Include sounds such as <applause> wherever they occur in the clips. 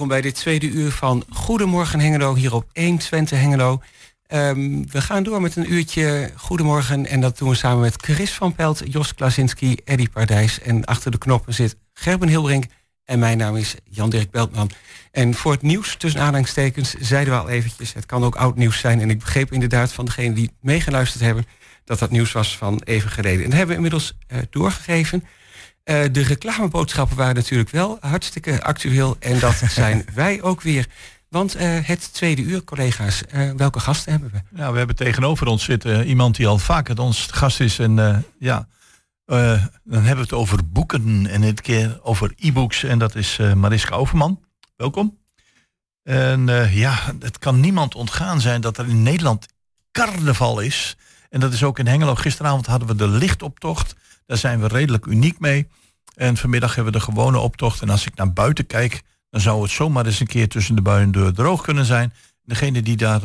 welkom bij dit tweede uur van Goedemorgen Hengelo hier op 1 Twente Hengelo. Ehm, we gaan door met een uurtje Goedemorgen en dat doen we samen met Chris van Pelt, Jos Klasinski, Eddy Pardijs en achter de knoppen zit Gerben Hilbrink en mijn naam is Jan-Dirk Beltman. En voor het nieuws, tussen aanhalingstekens, zeiden we al eventjes... het kan ook oud nieuws zijn. En ik begreep inderdaad van degenen die meegeluisterd hebben... dat dat nieuws was van even geleden. En dat hebben we inmiddels uh, doorgegeven. Uh, de reclameboodschappen waren natuurlijk wel hartstikke actueel. En dat <laughs> zijn wij ook weer. Want uh, het tweede uur, collega's, welke gasten hebben we? Ja, we hebben tegenover ons zitten iemand die al vaker ons gast is. En ja... Uh, dan hebben we het over boeken en dit keer over e-books. En dat is uh, Mariska Overman. Welkom. En uh, ja, het kan niemand ontgaan zijn dat er in Nederland carnaval is. En dat is ook in Hengelo. Gisteravond hadden we de lichtoptocht. Daar zijn we redelijk uniek mee. En vanmiddag hebben we de gewone optocht. En als ik naar buiten kijk, dan zou het zomaar eens een keer tussen de buien door droog kunnen zijn. Degene die daar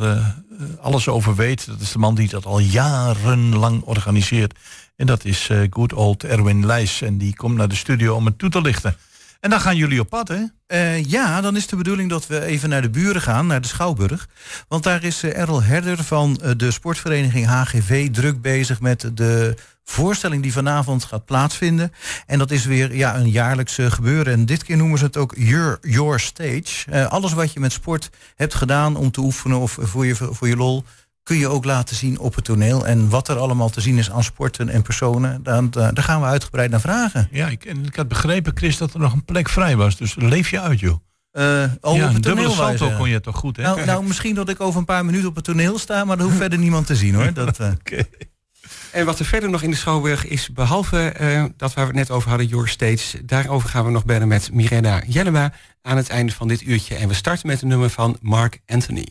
alles over weet, dat is de man die dat al jarenlang organiseert. En dat is uh, good old Erwin Leijs. En die komt naar de studio om het toe te lichten. En dan gaan jullie op pad, hè? Uh, ja, dan is de bedoeling dat we even naar de buren gaan, naar de Schouwburg. Want daar is uh, Errol Herder van de sportvereniging HGV druk bezig met de voorstelling die vanavond gaat plaatsvinden. En dat is weer ja, een jaarlijks gebeuren. En dit keer noemen ze het ook Your, your Stage. alles wat je met sport hebt gedaan om te oefenen of voor je, voor je lol kun je ook laten zien op het toneel. En wat er allemaal te zien is aan sporten en personen, daar, daar gaan we uitgebreid naar vragen. Ja, ik, ik had begrepen, Chris, dat er nog een plek vrij was. Dus leef je uit, joh. Uh, oh, ja, op het toneel salto kon je toch goed, hè? Nou, nou, misschien dat ik over een paar minuten op het toneel sta, maar dat hoeft <laughs> verder niemand te zien, hoor. Dat, <laughs> uh... okay. En wat er verder nog in de Schouwburg is, behalve uh, dat waar we het net over hadden, Your Stage, daarover gaan we nog bellen met Mirena Jellema aan het einde van dit uurtje. En we starten met een nummer van Mark Anthony.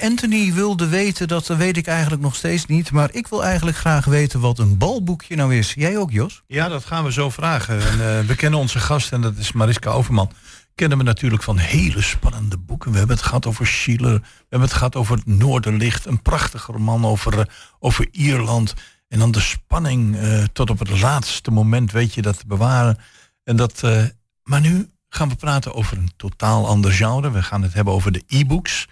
Anthony wilde weten, dat weet ik eigenlijk nog steeds niet. Maar ik wil eigenlijk graag weten wat een balboekje nou is. Jij ook, Jos? Ja, dat gaan we zo vragen. En, uh, we kennen onze gast en dat is Mariska Overman. Kennen we natuurlijk van hele spannende boeken. We hebben het gehad over Schiller. We hebben het gehad over het Noorderlicht. Een prachtige roman over, uh, over Ierland. En dan de spanning uh, tot op het laatste moment weet je dat te bewaren. En dat, maar nu gaan we praten over een totaal ander genre. We gaan het hebben over de e-books.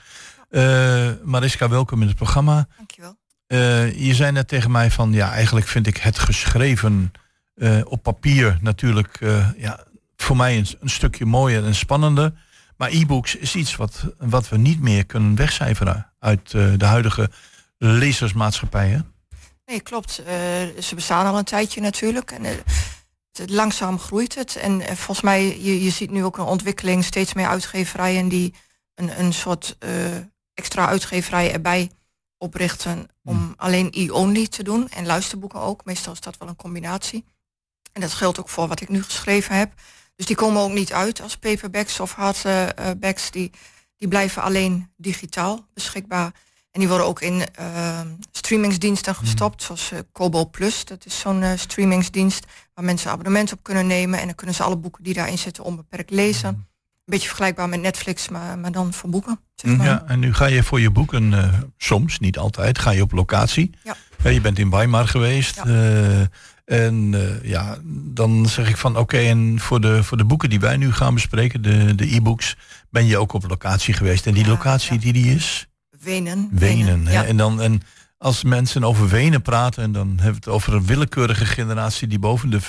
Uh, Mariska, welkom in het programma. Dankjewel. Uh, je zei net tegen mij van, ja, eigenlijk vind ik het geschreven uh, op papier natuurlijk ja, voor mij een, een, stukje mooier en spannender. Maar e-books is iets wat, wat we niet meer kunnen wegcijferen uit de huidige lezersmaatschappijen. Nee, klopt. ze bestaan al een tijdje natuurlijk. En, langzaam groeit het. En volgens mij, je, je ziet nu ook een ontwikkeling, steeds meer uitgeverijen die een, een soort extra uitgeverij erbij oprichten om hmm. alleen e-only te doen en luisterboeken ook. Meestal is dat wel een combinatie. En dat geldt ook voor wat ik nu geschreven heb. Dus die komen ook niet uit als paperbacks of hardbacks. Die, die blijven alleen digitaal beschikbaar. En die worden ook in uh, streamingsdiensten hmm. gestopt, zoals uh, Kobo Plus. Dat is zo'n uh, streamingsdienst waar mensen abonnement op kunnen nemen. En dan kunnen ze alle boeken die daarin zitten onbeperkt lezen. Hmm beetje vergelijkbaar met Netflix, maar, maar dan voor boeken. Zeg maar. Ja, en nu ga je voor je boeken, uh, soms, niet altijd, ga je op locatie. Ja. je bent in Weimar geweest. Ja. Uh, en uh, ja, dan zeg ik van oké, en voor de, voor de boeken die wij nu gaan bespreken, de, de e-books, ben je ook op locatie geweest. En die locatie die die is? Wenen. Wenen, Wenen hè? En dan en als mensen over Wenen praten, en dan hebben we het over een willekeurige generatie die boven de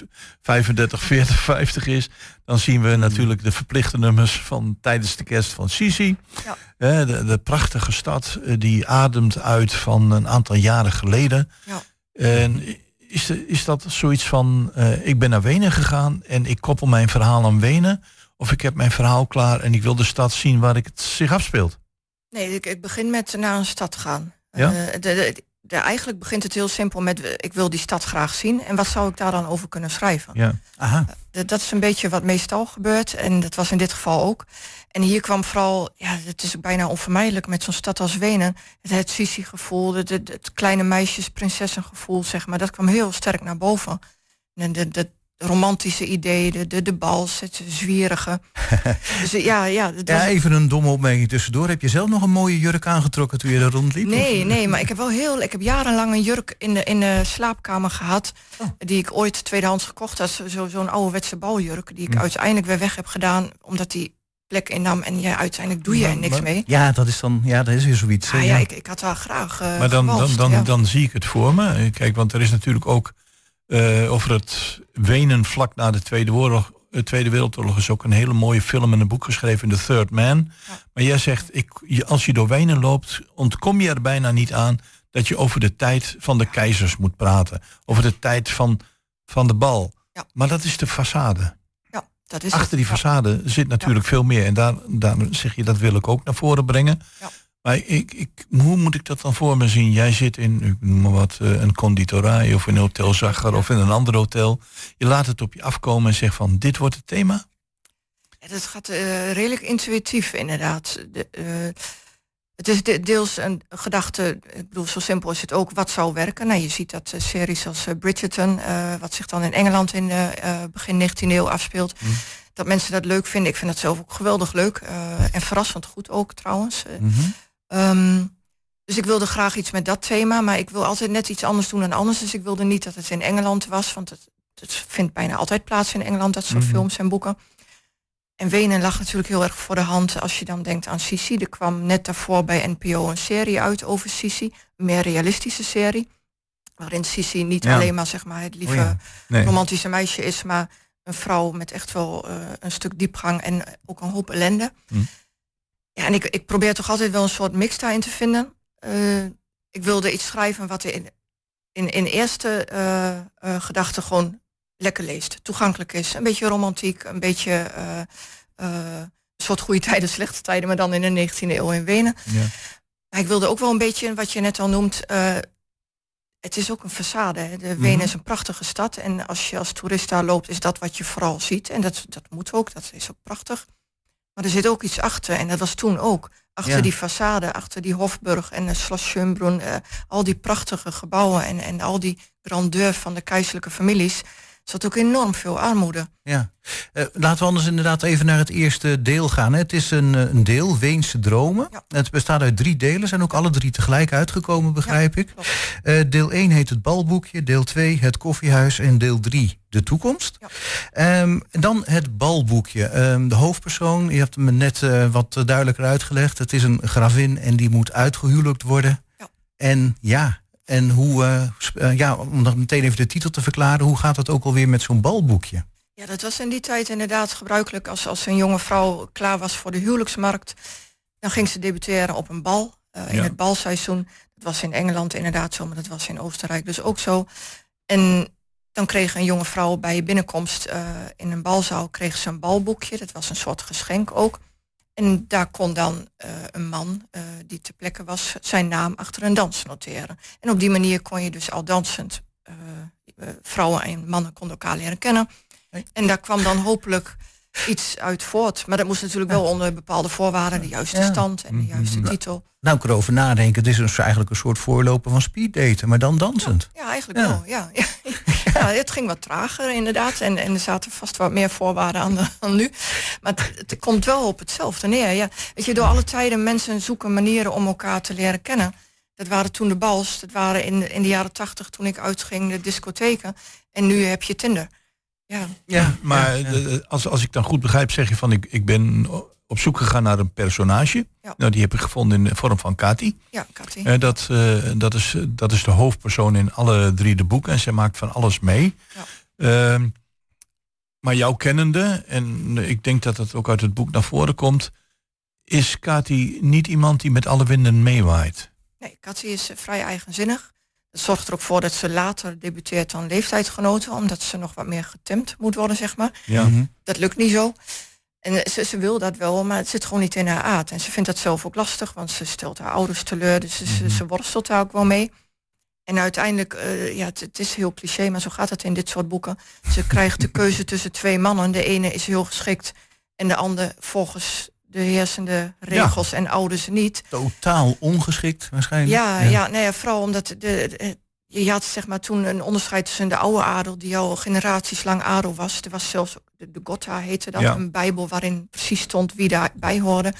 35, 40, 50 is, dan zien we natuurlijk de verplichte nummers van tijdens de kerst van Sisi. Ja. De, de, prachtige stad eh, die ademt uit van een aantal jaren geleden. Ja. En is, is dat zoiets van, uh, ik ben naar Wenen gegaan en ik koppel mijn verhaal aan Wenen, of ik heb mijn verhaal klaar en ik wil de stad zien waar ik het zich afspeelt? Nee, ik, ik begin met naar een stad gaan. Ja? Uh, de, de, eigenlijk begint het heel simpel met ik wil die stad graag zien en wat zou ik daar dan over kunnen schrijven. Ja. Aha. Uh, dat is een beetje wat meestal gebeurt en dat was in dit geval ook. En hier kwam vooral, ja, het is bijna onvermijdelijk met zo'n stad als Wenen, het, het Sisi-gevoel, het, het, kleine meisjes, prinsessengevoel, zeg maar, dat kwam heel sterk naar boven. En de, de, romantische ideeën, de, de, de bals, het zwierige. <laughs> dus ja, ja, ja, even een domme opmerking tussendoor. Heb je zelf nog een mooie jurk aangetrokken toen je er rondliep? Nee, nee, maar ik heb wel heel, ik heb jarenlang een jurk in de, in de slaapkamer gehad, oh. die ik ooit tweedehands gekocht had. Zo'n zo ouderwetse baljurk, die ik hm. uiteindelijk weer weg heb gedaan, omdat die plek innam en ja, uiteindelijk doe je er niks mee. Ja, dat is dan, ja, dat is weer zoiets. Ah, ja, ik, ik had wel graag. Uh, maar dan, dan, dan, dan zie ik het voor me. Kijk, want er is natuurlijk ook uh, over het Wenen vlak na de Tweede, Oorlog, de eh, Tweede Wereldoorlog is ook een hele mooie film en een boek geschreven, The Third Man. Maar jij zegt, ik, als je door Wenen loopt, ontkom je er bijna niet aan dat je over de tijd van de keizers moet praten. Over de tijd van, van de bal. Ja. Maar dat is de façade. Ja, dat is Achter die façade zit natuurlijk veel meer. En daar, daar zeg je, dat wil ik ook naar voren brengen. Ja. Maar ik, ik, hoe moet ik dat dan voor me zien? Jij zit in, ik noem maar wat, eh, een conditorij of in een hotel Zagger of in een ander hotel. Je laat het op je afkomen en zegt van dit wordt het thema? Dat gaat uh, redelijk intuïtief inderdaad. De, uh, het is de, deels een gedachte, ik bedoel zo simpel is het ook, wat zou werken? Nou, je ziet dat series als Bridgerton, wat zich dan in Engeland in begin 19e eeuw afspeelt. Mm. Dat mensen dat leuk vinden. Ik vind dat zelf ook geweldig leuk. en verrassend goed ook trouwens. Mm Um, dus ik wilde graag iets met dat thema, maar ik wil altijd net iets anders doen dan anders. Dus ik wilde niet dat het in Engeland was, want het, het vindt bijna altijd plaats in Engeland, dat soort mhm. films en boeken. En Wenen lag natuurlijk heel erg voor de hand als je dan denkt aan Sisi. Er kwam net daarvoor bij NPO een serie uit over Sisi, een meer realistische serie. Waarin Sisi niet alleen maar, zeg maar het lieve oh romantische meisje is, maar een vrouw met echt wel uh, een stuk diepgang en ook een hoop ellende. Mm. Ja, en ik, ik probeer toch altijd wel een soort mix daarin te vinden. Uh, ik wilde iets schrijven wat in, in, in eerste uh, uh, gedachte gewoon lekker leest. Toegankelijk is. Een beetje romantiek, een beetje een soort goede tijden, slechte tijden, maar dan in de 19e eeuw in Wenen. Ja. Maar ik wilde ook wel een beetje, wat je net al noemt, eh, het is ook een façade. Hè. De Wenen Mhm. is een prachtige stad en als je als toerist daar loopt, is dat wat je vooral ziet. En dat, dat moet ook, dat is ook prachtig. Maar er zit ook iets achter en dat was toen ook. Achter Ja. die façade, achter die Hofburg en de Schloss Schönbrunn, eh, al die prachtige gebouwen en, en al die grandeur van de keizerlijke families, zat ook enorm veel armoede. Ja. Eh, laten we anders inderdaad even naar het eerste deel gaan. Hè. Het is een, eh, een deel, Weense Dromen. Ja. Het bestaat uit drie delen, zijn ook alle drie tegelijk uitgekomen, begrijp ik. Eh, deel 1 heet het balboekje, deel 2 het koffiehuis en deel 3 de toekomst. Ja. Ehm, en dan het balboekje. Ehm, de hoofdpersoon, je hebt me net wat duidelijker uitgelegd. Het is een gravin en die moet uitgehuwelijkt worden. Ja. En ja, en hoe, eh, eh, ja, om dan meteen even de titel te verklaren, hoe gaat dat ook alweer met zo'n balboekje? Ja, dat was in die tijd inderdaad gebruikelijk. Als, als een jonge vrouw klaar was voor de huwelijksmarkt, dan ging ze debuteren op een bal. eh, in Ja. het balseizoen. Dat was in Engeland inderdaad zo, maar dat was in Oostenrijk dus ook zo. En dan kreeg een jonge vrouw bij je binnenkomst in een balzaal kreeg ze een balboekje. Dat was een soort geschenk ook. En daar kon dan eh, een man eh, die ter plekke was zijn naam achter een dans noteren. En op die manier kon je dus al dansend eh, vrouwen en mannen konden elkaar leren kennen. En daar kwam dan hopelijk iets uit voort. Maar dat moest natuurlijk wel onder bepaalde voorwaarden, de juiste Ja. stand en de juiste Mhm. titel. Nou, ik erover nadenken, het is dus eigenlijk een soort voorloper van speeddaten, maar dan dansend. Ja, eigenlijk Ja. wel. Ja. Ja. <laughs> ja, het ging wat trager inderdaad. En, en er zaten vast wat meer voorwaarden aan dan, dan nu. Maar het, het komt wel op hetzelfde neer. Ja. Weet je, door alle tijden mensen zoeken manieren om elkaar te leren kennen. Dat waren toen de bals. Dat waren in, in de jaren tachtig toen ik uitging de discotheken. En nu heb je Tinder. Ja, Ja, Maar ja, ja. de- als, als ik dan goed begrijp, zeg je van ik, ik ben op zoek gegaan naar een personage. Ja. Nou, die heb ik gevonden in de vorm van Kati. ja Cathy. Eh, dat, eh, dat, is, dat is de hoofdpersoon in alle drie de boeken en zij maakt van alles mee. Ja. Ehm, maar jouw kennende, en ik denk dat dat ook uit het boek naar voren komt, is Kati niet iemand die met alle winden meewaait. Nee, Cathy is eh, vrij eigenzinnig. Dat zorgt er ook voor dat ze later debuteert dan leeftijdsgenoten. Omdat ze nog wat meer getemd moet worden, zeg maar. Ja. Mhm. dat lukt niet zo. En ze, ze wil dat wel, maar het zit gewoon niet in haar aard. En ze vindt dat zelf ook lastig, want ze stelt haar ouders teleur. Dus ze, ze- ze worstelt daar ook wel mee. En uiteindelijk, eh, ja, het, het is heel cliché, maar zo gaat het in dit soort boeken. Ze krijgt de keuze tussen twee mannen. De ene is heel geschikt en de ander volgens de heersende regels en ouders niet. Totaal ongeschikt waarschijnlijk. Ja, ja. nee, ja, vooral omdat de, de- je had zeg maar toen een onderscheid tussen de oude adel, die al generaties lang adel was. Er was zelfs de, de Gotha heette dat, Ja. een bijbel waarin precies stond wie daarbij hoorde.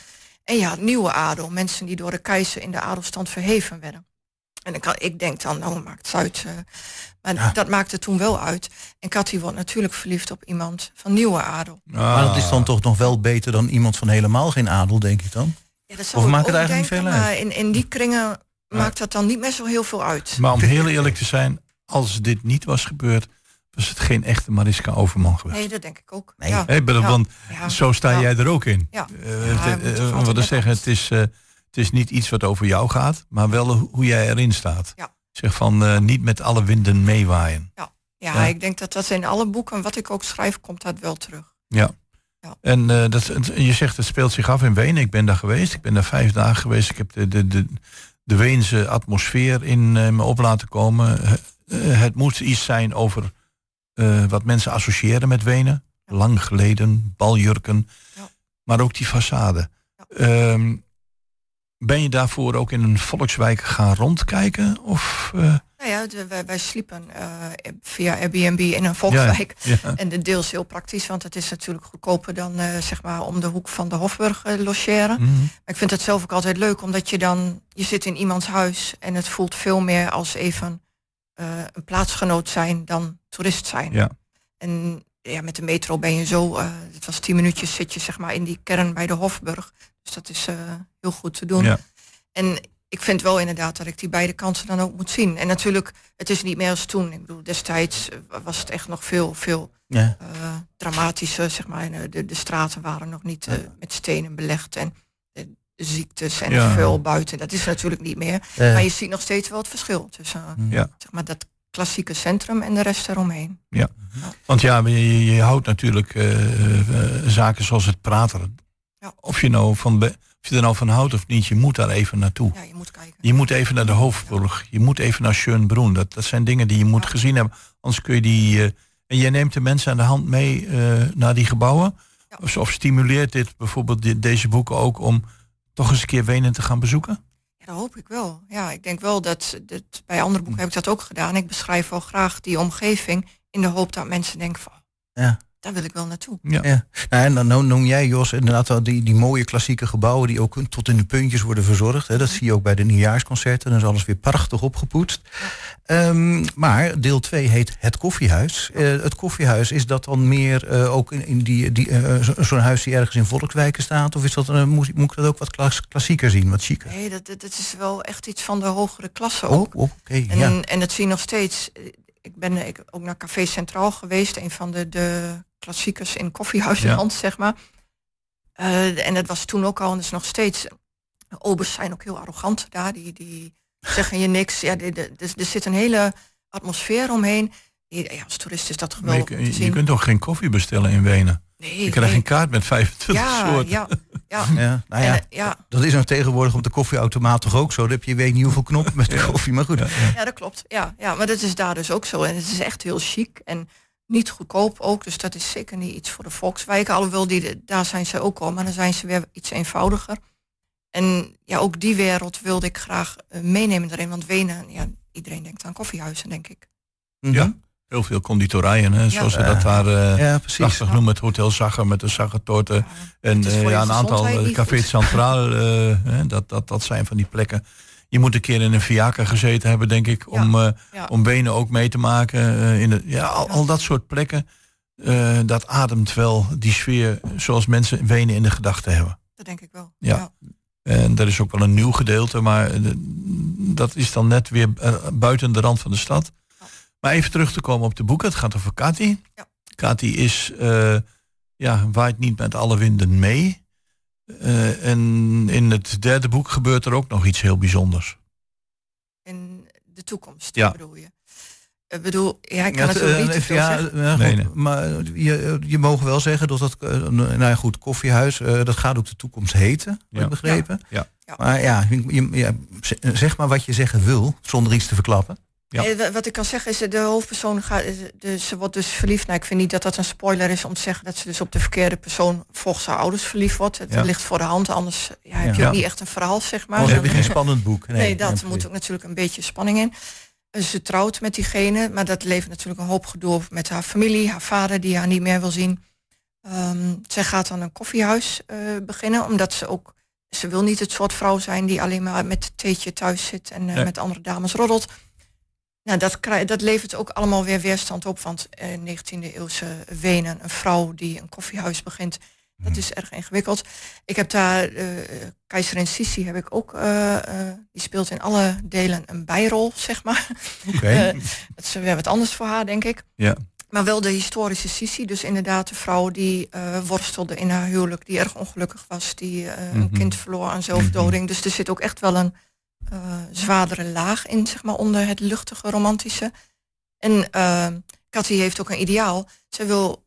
En ja, nieuwe adel, mensen die door de keizer in de adelstand verheven werden. En ik, ik denk dan, nou maakt het uit. eh, maar Ja. dat maakte toen wel uit. En Cathy wordt natuurlijk verliefd op iemand van nieuwe adel. Maar dat is dan toch nog wel beter dan iemand van helemaal geen adel, denk ik dan. Ja, dat Of maakt het eigenlijk niet veel uit? Maar in, in die kringen maakt dat dan niet meer zo heel veel uit. Maar om heel eerlijk te zijn, als dit niet was gebeurd, was het geen echte Mariska Overman geweest. Nee, dat denk ik ook. Nee. Ja. Ja. want Ja. zo sta Ja. jij er ook in. Ja. Toch wat zeggen, het is, eh, het is niet iets wat over jou gaat, maar wel hoe jij erin staat. Ja. Zeg van eh, niet met alle winden meewaaien. Ja, Ja. ik denk dat dat in alle boeken, wat ik ook schrijf, komt dat wel terug. Ja. Ja. En eh, dat, je zegt het speelt zich af in Wenen. Ik ben daar geweest. Ik ben daar vijf dagen geweest. Ik heb de, de, de, de Weense atmosfeer in eh, me op laten komen. Het moet iets zijn over wat mensen associëren met Wenen. Ja. Lang geleden, baljurken. Ja. Maar ook die façade. Ja. Ben je daarvoor ook in een volkswijk gaan rondkijken? Of, eh, Nou ja, de- wij, wij sliepen eh, via Airbnb in een volkswijk. ja. En de deels heel praktisch, want het is natuurlijk goedkoper dan eh, zeg maar om de hoek van de Hofburg logeren. Mhm. Maar ik vind het zelf ook altijd leuk, omdat je dan, je zit in iemands huis en het voelt veel meer als even een plaatsgenoot zijn dan toerist zijn. Ja. En ja, met de metro ben je zo, het was tien minuutjes zit je zeg maar in die kern bij de Hofburg. Dus dat is eh, heel goed te doen. Ja. En ik vind wel inderdaad dat ik die beide kansen dan ook moet zien. En natuurlijk, het is niet meer als toen. Ik bedoel, destijds eh, was het echt nog veel, veel Ja. eh, dramatischer, zeg maar. De, de straten waren nog niet met stenen belegd en de, ziektes en Ja. vuil buiten. Dat is natuurlijk niet meer. Maar je ziet nog steeds wel het verschil tussen Ja. zeg maar, dat klassieke centrum en de rest eromheen. Want ja, je, je, houdt natuurlijk zaken zoals het praten. Ja. Of je nou van, Be- of je er nou van houdt of niet, je moet daar even naartoe. Ja, je moet kijken. Je moet even naar de Hoofdburg. Je moet even naar Schönbrunn. Dat, dat zijn dingen die je moet gezien hebben. Anders kun je die... eh, en jij neemt de mensen aan de hand mee eh, naar die gebouwen. Of, of stimuleert dit bijvoorbeeld di- deze boeken ook om toch eens een keer Wenen te gaan bezoeken? Ja, dat hoop ik wel. Ja, ik denk wel dat, dat bij andere boeken heb ik dat ook gedaan. Ik beschrijf wel graag die omgeving in de hoop dat mensen denken van, Ja. Daar wil ik wel naartoe. Ja. Ja. Nou, en dan noem- jij, Jos, inderdaad wel die, die mooie klassieke gebouwen die ook tot in de puntjes worden verzorgd. Hè. Dat zie je ook bij de nieuwjaarsconcerten. Dan is alles weer prachtig opgepoetst. Ehm, maar deel 2 heet Het Koffiehuis. Eh, het Koffiehuis, is dat dan meer eh, ook in, in die, die, eh, zo- zo'n huis die ergens in volkswijken staat? Of is dat, een moet, moet ik dat ook wat klas- klassieker zien, wat chiquer? Nee, dat, dat, is wel echt iets van de hogere klasse Oh, ook. oké, En, ja. en dat zie je nog steeds. Ik ben ik, ook naar Café Centraal geweest, een van de, de klassiekers in koffiehuizenland, zeg maar. Eh, en dat was toen ook al, en is nog steeds. Obers zijn ook heel arrogant daar, die, die zeggen je niks. Ja, dus er zit een hele atmosfeer omheen. Ja, als toerist is dat je, geweldig je zien. kunt toch geen koffie bestellen in Wenen? Nee, Je krijgt nee. een kaart met 25 ja, soorten. ja, ja. <laughs> ja, nou En, ja, eh, ja, dat is nou tegenwoordig op de koffieautomaat toch ook zo. Dan heb je weet niet hoeveel knoppen met de koffie. Maar goed, Ja, ja. Ja, dat klopt. Ja, ja, maar dat is daar dus ook zo. En het is echt heel chic en niet goedkoop ook. Dus dat is zeker niet iets voor de volkswijken. Alhoewel, die, daar zijn ze ook al, maar dan zijn ze weer iets eenvoudiger. En ja, ook die wereld wilde ik graag eh, meenemen erin. Want Wenen, ja, iedereen denkt aan koffiehuizen, denk ik. Mhm. Ja. Heel veel conditorijen, hè, zoals ze dat daar eh ja prachtig noemen. Het Hotel Zagger met de Zaggertorten. En eh, ja, een aantal Café. Centraal, <laughs> eh, dat, dat, dat zijn van die plekken. Je moet een keer in een Fiaca gezeten hebben, denk ik, om, Ja. om benen ook mee te maken. in het, ja, al, al dat soort plekken, dat ademt wel die sfeer zoals mensen Wenen in de gedachten hebben. Dat denk ik wel. Ja. En er is ook wel een nieuw gedeelte, maar dat is dan net weer buiten de rand van de stad. Maar even terug te komen op de boeken. Het gaat over Kati. Ja. Kati is, eh, ja, waait niet met alle winden mee. Eh, en in het derde boek gebeurt er ook nog iets heel bijzonders. In de toekomst, Ja. bedoel je. Ik bedoel, ja, ik kan het, natuurlijk eh, niet even, ja, zeggen. ja, goed, Nee, nee. Maar je, je mogen wel zeggen dat dat, nou ja, goed, koffiehuis, eh, dat gaat ook de toekomst heten, heb ik begrepen. Ja. Ja. Maar ja, je, je- zeg maar wat je zeggen wil, zonder iets te verklappen. Ja. Eh, wa- Wat ik kan zeggen is, eh, de hoofdpersoon gaat, eh, dus, ze wordt dus verliefd. Nou, ik vind niet dat dat een spoiler is om te zeggen dat ze dus op de verkeerde persoon volgens haar ouders verliefd wordt. Het Ja. ligt voor de hand, anders ja, heb je ook niet echt een verhaal, zeg maar. Anders heb je geen spannend boek. Nee, Nee, dat moet ook natuurlijk een beetje spanning in. Ze trouwt met diegene, maar dat levert natuurlijk een hoop gedoe op met haar familie, haar vader die haar niet meer wil zien. Ehm, zij gaat dan een koffiehuis eh, beginnen, omdat ze ook, ze wil niet het soort vrouw zijn die alleen maar met het theetje thuis zit en Nee. met andere dames roddelt. Nou, dat, dat levert ook allemaal weer weerstand op, want eh 19e eeuwse Wenen, een vrouw die een koffiehuis begint, dat is erg ingewikkeld. Ik heb daar, eh keizerin Sissi heb ik ook, eh, eh, die speelt in alle delen een bijrol, zeg maar. Oké. <laughs> Eh, dat is weer wat anders voor haar, denk ik. Ja. Maar wel de historische Sissi, dus inderdaad de vrouw die worstelde in haar huwelijk, die erg ongelukkig was, die een Mhm. kind verloor aan zelfdoding. Dus er zit ook echt wel een eh, zwaardere laag in, zeg maar, onder het luchtige romantische. En uh, Cathy heeft ook een ideaal. Zij wil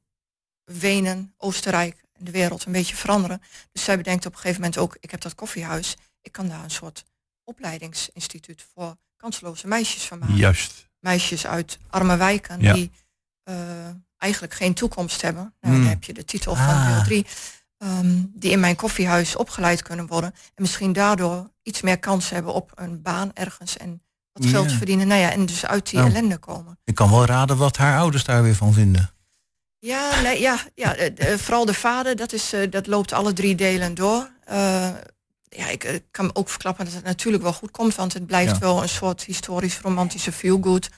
Wenen, Oostenrijk en de wereld een beetje veranderen. Dus zij bedenkt op een gegeven moment ook, ik heb dat koffiehuis, ik kan daar een soort opleidingsinstituut voor kansloze meisjes van maken Juist. meisjes uit arme wijken Ja. die eh, eigenlijk geen toekomst hebben. Nou, Hmm. Dan heb je de titel van Ah. deel 3. Die in mijn koffiehuis opgeleid kunnen worden. En misschien daardoor iets meer kans hebben op een baan ergens en wat geld Ja. verdienen. Nou ja, en dus uit die Nou. ellende komen. Ik kan wel raden wat haar ouders daar weer van vinden. Ja, nee, ja, ja eh, eh, vooral de vader, dat, is, eh, dat loopt alle drie delen door. Eh, ja, ik eh, kan ook verklappen dat het natuurlijk wel goed komt, want het blijft Ja. wel een soort historisch romantische feel-good.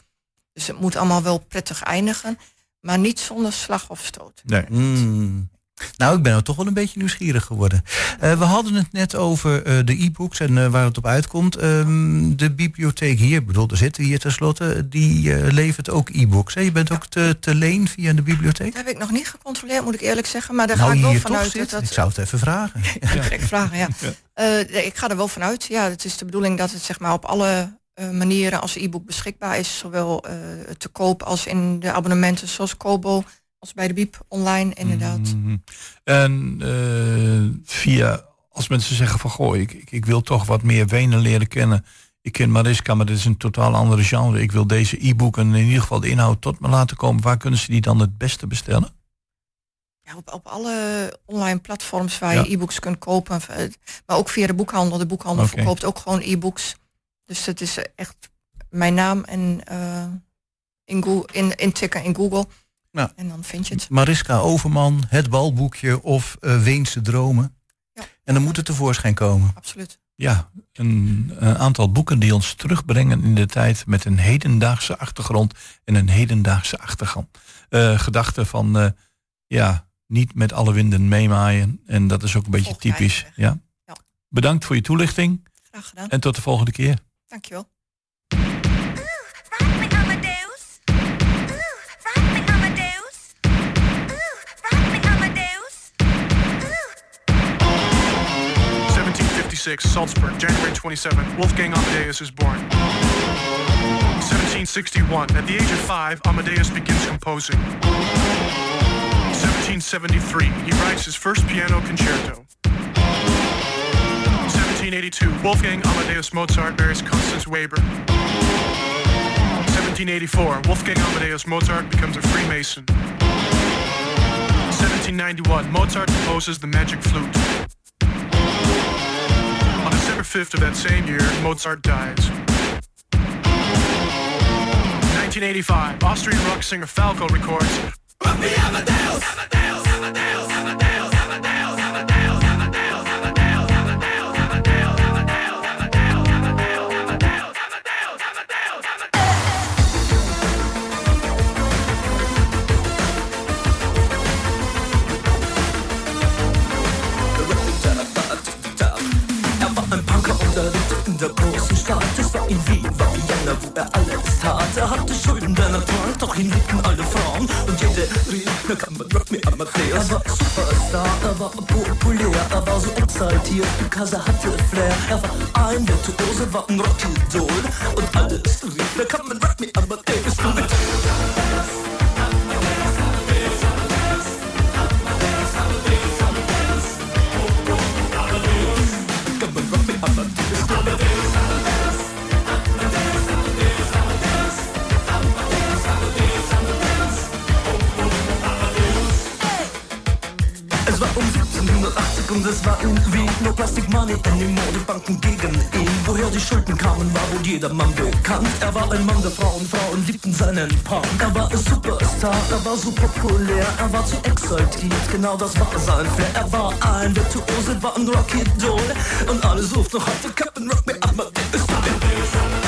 Dus het moet allemaal wel prettig eindigen, maar niet zonder slag of stoot. Nee. Mm. Nou, ik ben er toch wel een beetje nieuwsgierig geworden. Eh, we hadden het net over eh, de e-books en eh, waar het op uitkomt. Ehm, de bibliotheek hier, ik bedoel, er zitten hier tenslotte, die levert ook e-books. Je bent ook te, te leen via de bibliotheek? Dat heb ik nog niet gecontroleerd, moet ik eerlijk zeggen, maar daar nou, ga ik wel vanuit zit, dat ik zou het even vragen. <laughs> direct vragen. Ja. <laughs> Ik ga er wel vanuit. Ja, het is de bedoeling dat het zeg maar op alle manieren als e-book beschikbaar is, zowel te koop als in de abonnementen zoals Kobo als bij de Biep online inderdaad. Mhm. En eh, via als mensen zeggen van goh, ik, ik, ik wil toch wat meer Wenen leren kennen. Ik ken Mariska, maar dit is een totaal andere genre. Ik wil deze e-boeken in ieder geval de inhoud tot me laten komen. Waar kunnen ze die dan het beste bestellen? Ja, op, op alle online platforms waar je e-books kunt kopen. Maar ook via de boekhandel. De boekhandel verkoopt ook gewoon e-books. Dus het is echt mijn naam en eh in, Google, in, intikken in Google. Ja. En dan vind je het. Mariska Overman, Het Balboekje of eh, Weense Dromen. Ja. En dan moet het tevoorschijn komen. Absoluut. Ja, een, een aantal boeken die ons terugbrengen in de tijd met een hedendaagse achtergrond en een hedendaagse achtergrond. Eh gedachte van, eh, ja, niet met alle winden meemaaien. En dat is ook een beetje typisch. Ja. Ja. Bedankt voor je toelichting Graag gedaan. en tot de volgende keer. Dankjewel. 1756, Salzburg, January 27. Wolfgang Amadeus is born. 1761, at the age of five, Amadeus begins composing. 1773, he writes his first piano concerto. 1782, Wolfgang Amadeus Mozart marries Constance Weber. 1784, Wolfgang Amadeus Mozart becomes a Freemason. 1791, Mozart composes the Magic Flute. On December 5th of that same year, Mozart dies. 1985, Austrian rock singer Falco records Er der großen Stadt. Es war in Wien, war Vienna, wo er alles tat. Er hatte Schulden, der Natur, doch ihn liebten alle Frauen. Und jede rief, na kann man rock me Amadeus. Er war Superstar, er war populär, er war so exaltiert, because er hatte Flair. Er war ein Virtuose, war ein Rockidol. Und alles rief, na kann man Plastic Money anymore. Die Banken gegen ihn. Woher die Schulden kamen, war wohl jedermann bekannt. Er war ein Mann der Frauen, Frauen liebten seinen Punk. Er war ein Superstar, er war so populär, er war zu exaltiert, genau das war sein Flair. Er war ein Virtuose, war ein Rocky Doll und alle suchten noch heute Captain Rock me Amadeus. Ja,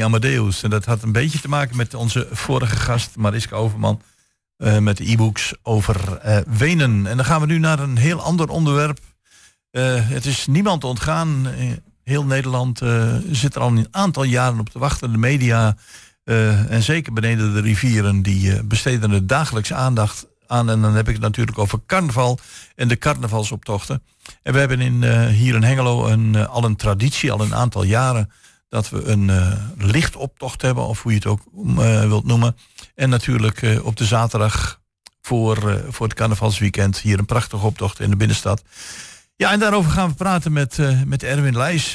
Amadeus. En dat had een beetje te maken met onze vorige gast, Mariska Overman. eh, met de e-books over eh, Wenen. En dan gaan we nu naar een heel ander onderwerp. Eh, het is niemand ontgaan. heel Nederland zit er al een aantal jaren op te wachten. De media en zeker beneden de rivieren, die besteden er dagelijks aandacht aan. En dan heb ik het natuurlijk over carnaval en de carnavalsoptochten. En we hebben in, hier in Hengelo een, al een traditie, al een aantal jaren, dat we een eh, lichtoptocht hebben, of hoe je het ook eh, wilt noemen. En natuurlijk eh, op de zaterdag voor, voor het carnavalsweekend hier een prachtige optocht in de binnenstad. Ja, en daarover gaan we praten met, met Erwin Leijs.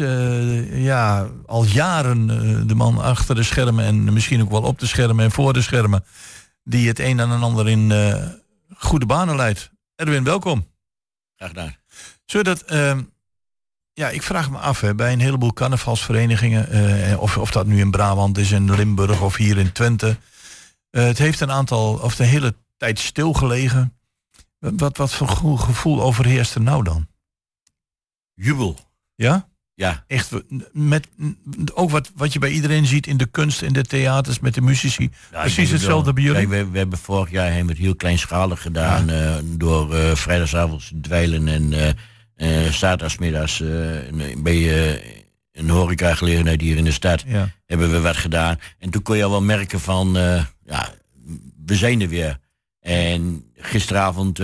ja, al jaren de man achter de schermen en misschien ook wel op de schermen en voor de schermen. Die het een en een ander in goede banen leidt. Erwin, welkom. Graag gedaan. Zodat, ja, ik vraag me af, hè, bij een heleboel carnavalsverenigingen, eh, of, of dat nu in Brabant is, in Limburg of hier in Twente. eh, het heeft een aantal, of de hele tijd stilgelegen. Wat, wat voor gevoel, overheerst er nou dan? Jubel. Ja? Ja. Echt, met, ook wat, wat je bij iedereen ziet in de kunst, in de theaters, met de muzici. Ja, ik Precies hetzelfde wel. bij jullie. Kijk, we, we hebben vorig jaar hebben het heel kleinschalig gedaan. eh, door eh vrijdagavond dweilen en eh, zaterdagsmiddags eh, bij eh, een horecagelegenheid hier in de stad Ja. hebben we wat gedaan. En toen kon je al wel merken van, ja, we zijn er weer. En gisteravond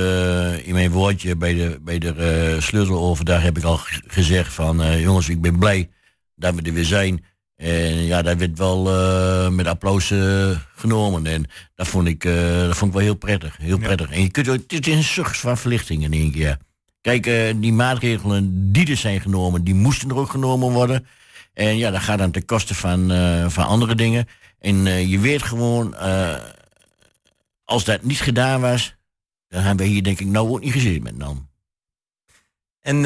in mijn woordje bij de, bij de eh, sleuteloverdag heb ik al gezegd van, jongens, ik ben blij dat we er weer zijn. En ja, dat werd wel met applaus genomen. En dat vond, ik, dat vond ik wel heel prettig. Heel prettig. En je kunt, ook- het is een zucht van verlichting in één keer. Kijk, eh, die maatregelen die er zijn genomen, die moesten er ook genomen worden. En ja, dat gaat dan ten koste van, eh, van andere dingen. En eh, je weet gewoon, als dat niet gedaan was, dan hebben we hier denk ik nou ook niet gezien met dan. En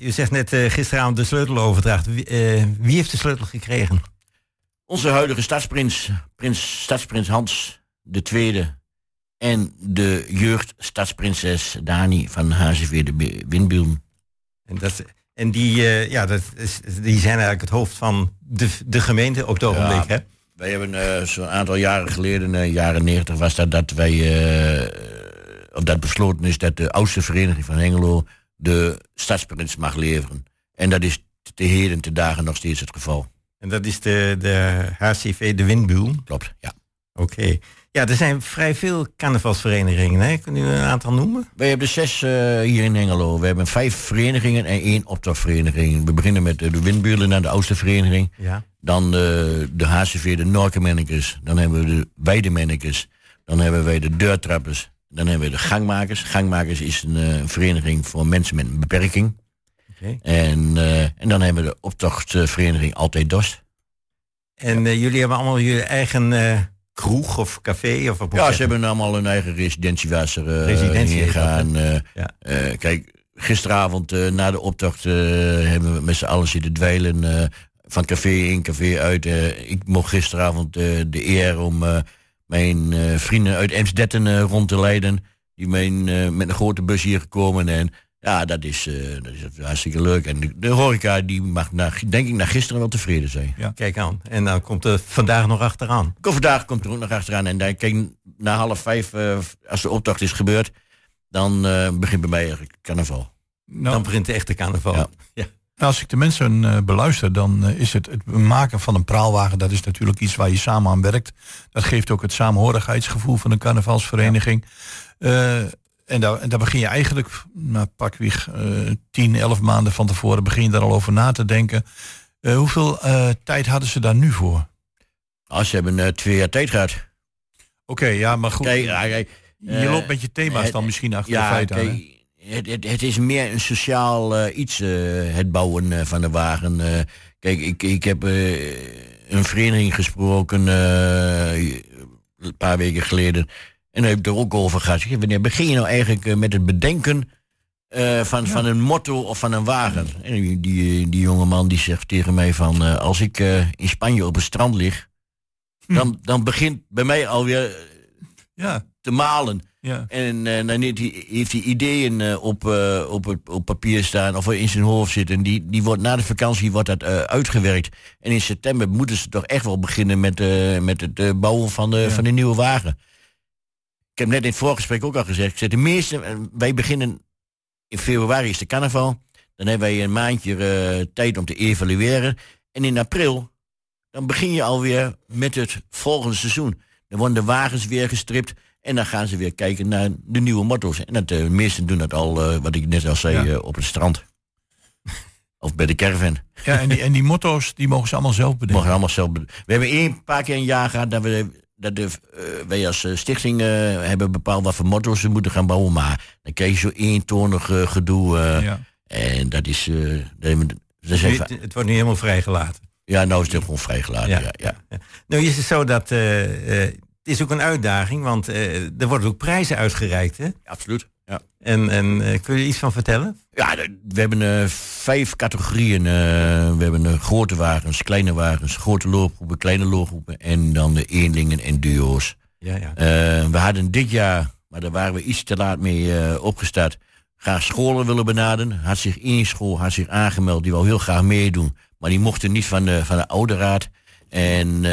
u zegt net gisteravond de sleuteloverdracht. Wie, wie heeft de sleutel gekregen? Onze huidige stadsprins, prins, stadsprins Hans de Tweede en de jeugdstadsprinses Dani van HCV de Windburen. En, dat, en die, eh, ja, dat is, die zijn eigenlijk het hoofd van de, de gemeente op het ogenblik. hè? Wij hebben eh, zo'n aantal jaren geleden, eh, jaren 90 was dat, dat wij, of dat besloten is dat de oudste vereniging van Hengelo de stadsprins mag leveren. En dat is te heden te dagen nog steeds het geval. En dat is de, de HCV de Windbuil. Klopt, ja. Oké. Ja, er zijn vrij veel carnavalsverenigingen. Hè? Kun je een aantal noemen? Wij hebben zes eh, hier in Hengelo. We hebben vijf verenigingen en één optochtvereniging. We beginnen met eh, de Windburen naar de oudste vereniging. Ja. Dan de, de HCV, de Norkenmannekes. Dan hebben we de Weidemannekes. Dan hebben wij de Deurtrappers. Dan hebben we de Gangmakers. Gangmakers is een eh, vereniging voor mensen met een beperking. Oké. En, eh, en dan hebben we de optochtvereniging Altijd Dorst. En eh, jullie hebben allemaal jullie eigen eh, kroeg of café? Of Ja, ze hebben allemaal hun eigen residentie waar ze eh, Residentie gaan. eh, Ja. eh, kijk, gisteravond eh, na de optocht hebben we met z'n allen zitten dweilen. van café in, café uit. Ik mocht gisteravond de eer om mijn vrienden uit Emsdetten eh, rond te leiden. Die zijn eh, met een grote bus hier gekomen. En ja, dat is, eh, dat is hartstikke leuk. En de, de horeca die mag na, denk ik na gisteren wel tevreden zijn. Kijk aan. En dan komt er vandaag nog achteraan. Kom, Vandaag komt er ook nog achteraan. En dan, kijk, na half vijf, eh, als de optocht is gebeurd, dan eh, begint bij mij eigenlijk carnaval. Nou, Dan begint de echte carnaval. Ja. Ja. Nou, als ik de mensen eh, beluister, dan is het het maken van een praalwagen, dat is natuurlijk iets waar je samen aan werkt. Dat geeft ook het samenhorigheidsgevoel van een carnavalsvereniging. Eh, en, daar, en daar begin je eigenlijk, nou, pakweg eh 10, 11 maanden van tevoren, begin je daar al over na te denken. Eh, hoeveel eh, tijd hadden ze daar nu voor? Als ze hebben eh, twee jaar tijd gehad. Oké, ja, maar goed. Kijk, je loopt met je thema's het- dan misschien achter de ja, feiten aan. kijk, hè? het, het, het is meer een sociaal iets, het bouwen van de wagen. kijk, ik, ik heb een vereniging gesproken een paar weken geleden. En daar heb ik er ook over gehad. Wanneer begin je nou eigenlijk eh, met het bedenken eh, van, van een motto of van een wagen? En die, die, die jonge man die zegt tegen mij van... eh, als ik in Spanje op het strand lig... Dan, dan begint bij mij alweer Ja, te malen. ja. En dan heeft hij, heeft hij ideeën op, op, het, op papier staan of in zijn hoofd zitten. Die, die wordt, na de vakantie wordt dat uitgewerkt. En in september moeten ze toch echt wel beginnen met, met het bouwen van de, van de nieuwe wagen. Ik heb net in het voorgesprek ook al gezegd. Ik zeg, de meeste, eh, wij beginnen in februari is de carnaval. Dan hebben wij een maandje eh, tijd om te evalueren. En in april, dan begin je alweer met het volgende seizoen. Dan worden de wagens weer gestript. En dan gaan ze weer kijken naar de nieuwe motto's. En dat, eh, de meesten doen dat al, wat ik net al zei, Ja. op het strand. of bij de caravan. Ja, en die, en die motto's, die mogen ze allemaal zelf bedenken. Mogen allemaal zelf be- We hebben één paar keer een jaar gehad dat, we, dat de, eh, wij als eh, stichting eh, hebben bepaald wat voor motto's ze moeten gaan bouwen. Maar dan krijg je zo eentonig gedoe. Ja. En dat is... dat, het, het wordt nu helemaal vrijgelaten. ja, nou is het gewoon vrijgelaten. Ja. Ja, <laughs> Nou is het zo dat is ook een uitdaging, want eh, er worden ook prijzen uitgereikt. Hè? Absoluut. Ja. En, en eh, kun je iets van vertellen? Ja, we hebben eh, vijf categorieën. we hebben grote wagens, kleine wagens, grote loopgroepen, kleine loopgroepen en dan de eenlingen en duo's. Ja, ja. We hadden dit jaar, maar daar waren we iets te laat mee opgestart, graag scholen willen benaderen. Had zich één school had zich aangemeld, die wil heel graag meedoen, maar die mochten niet van de, van de oude raad. En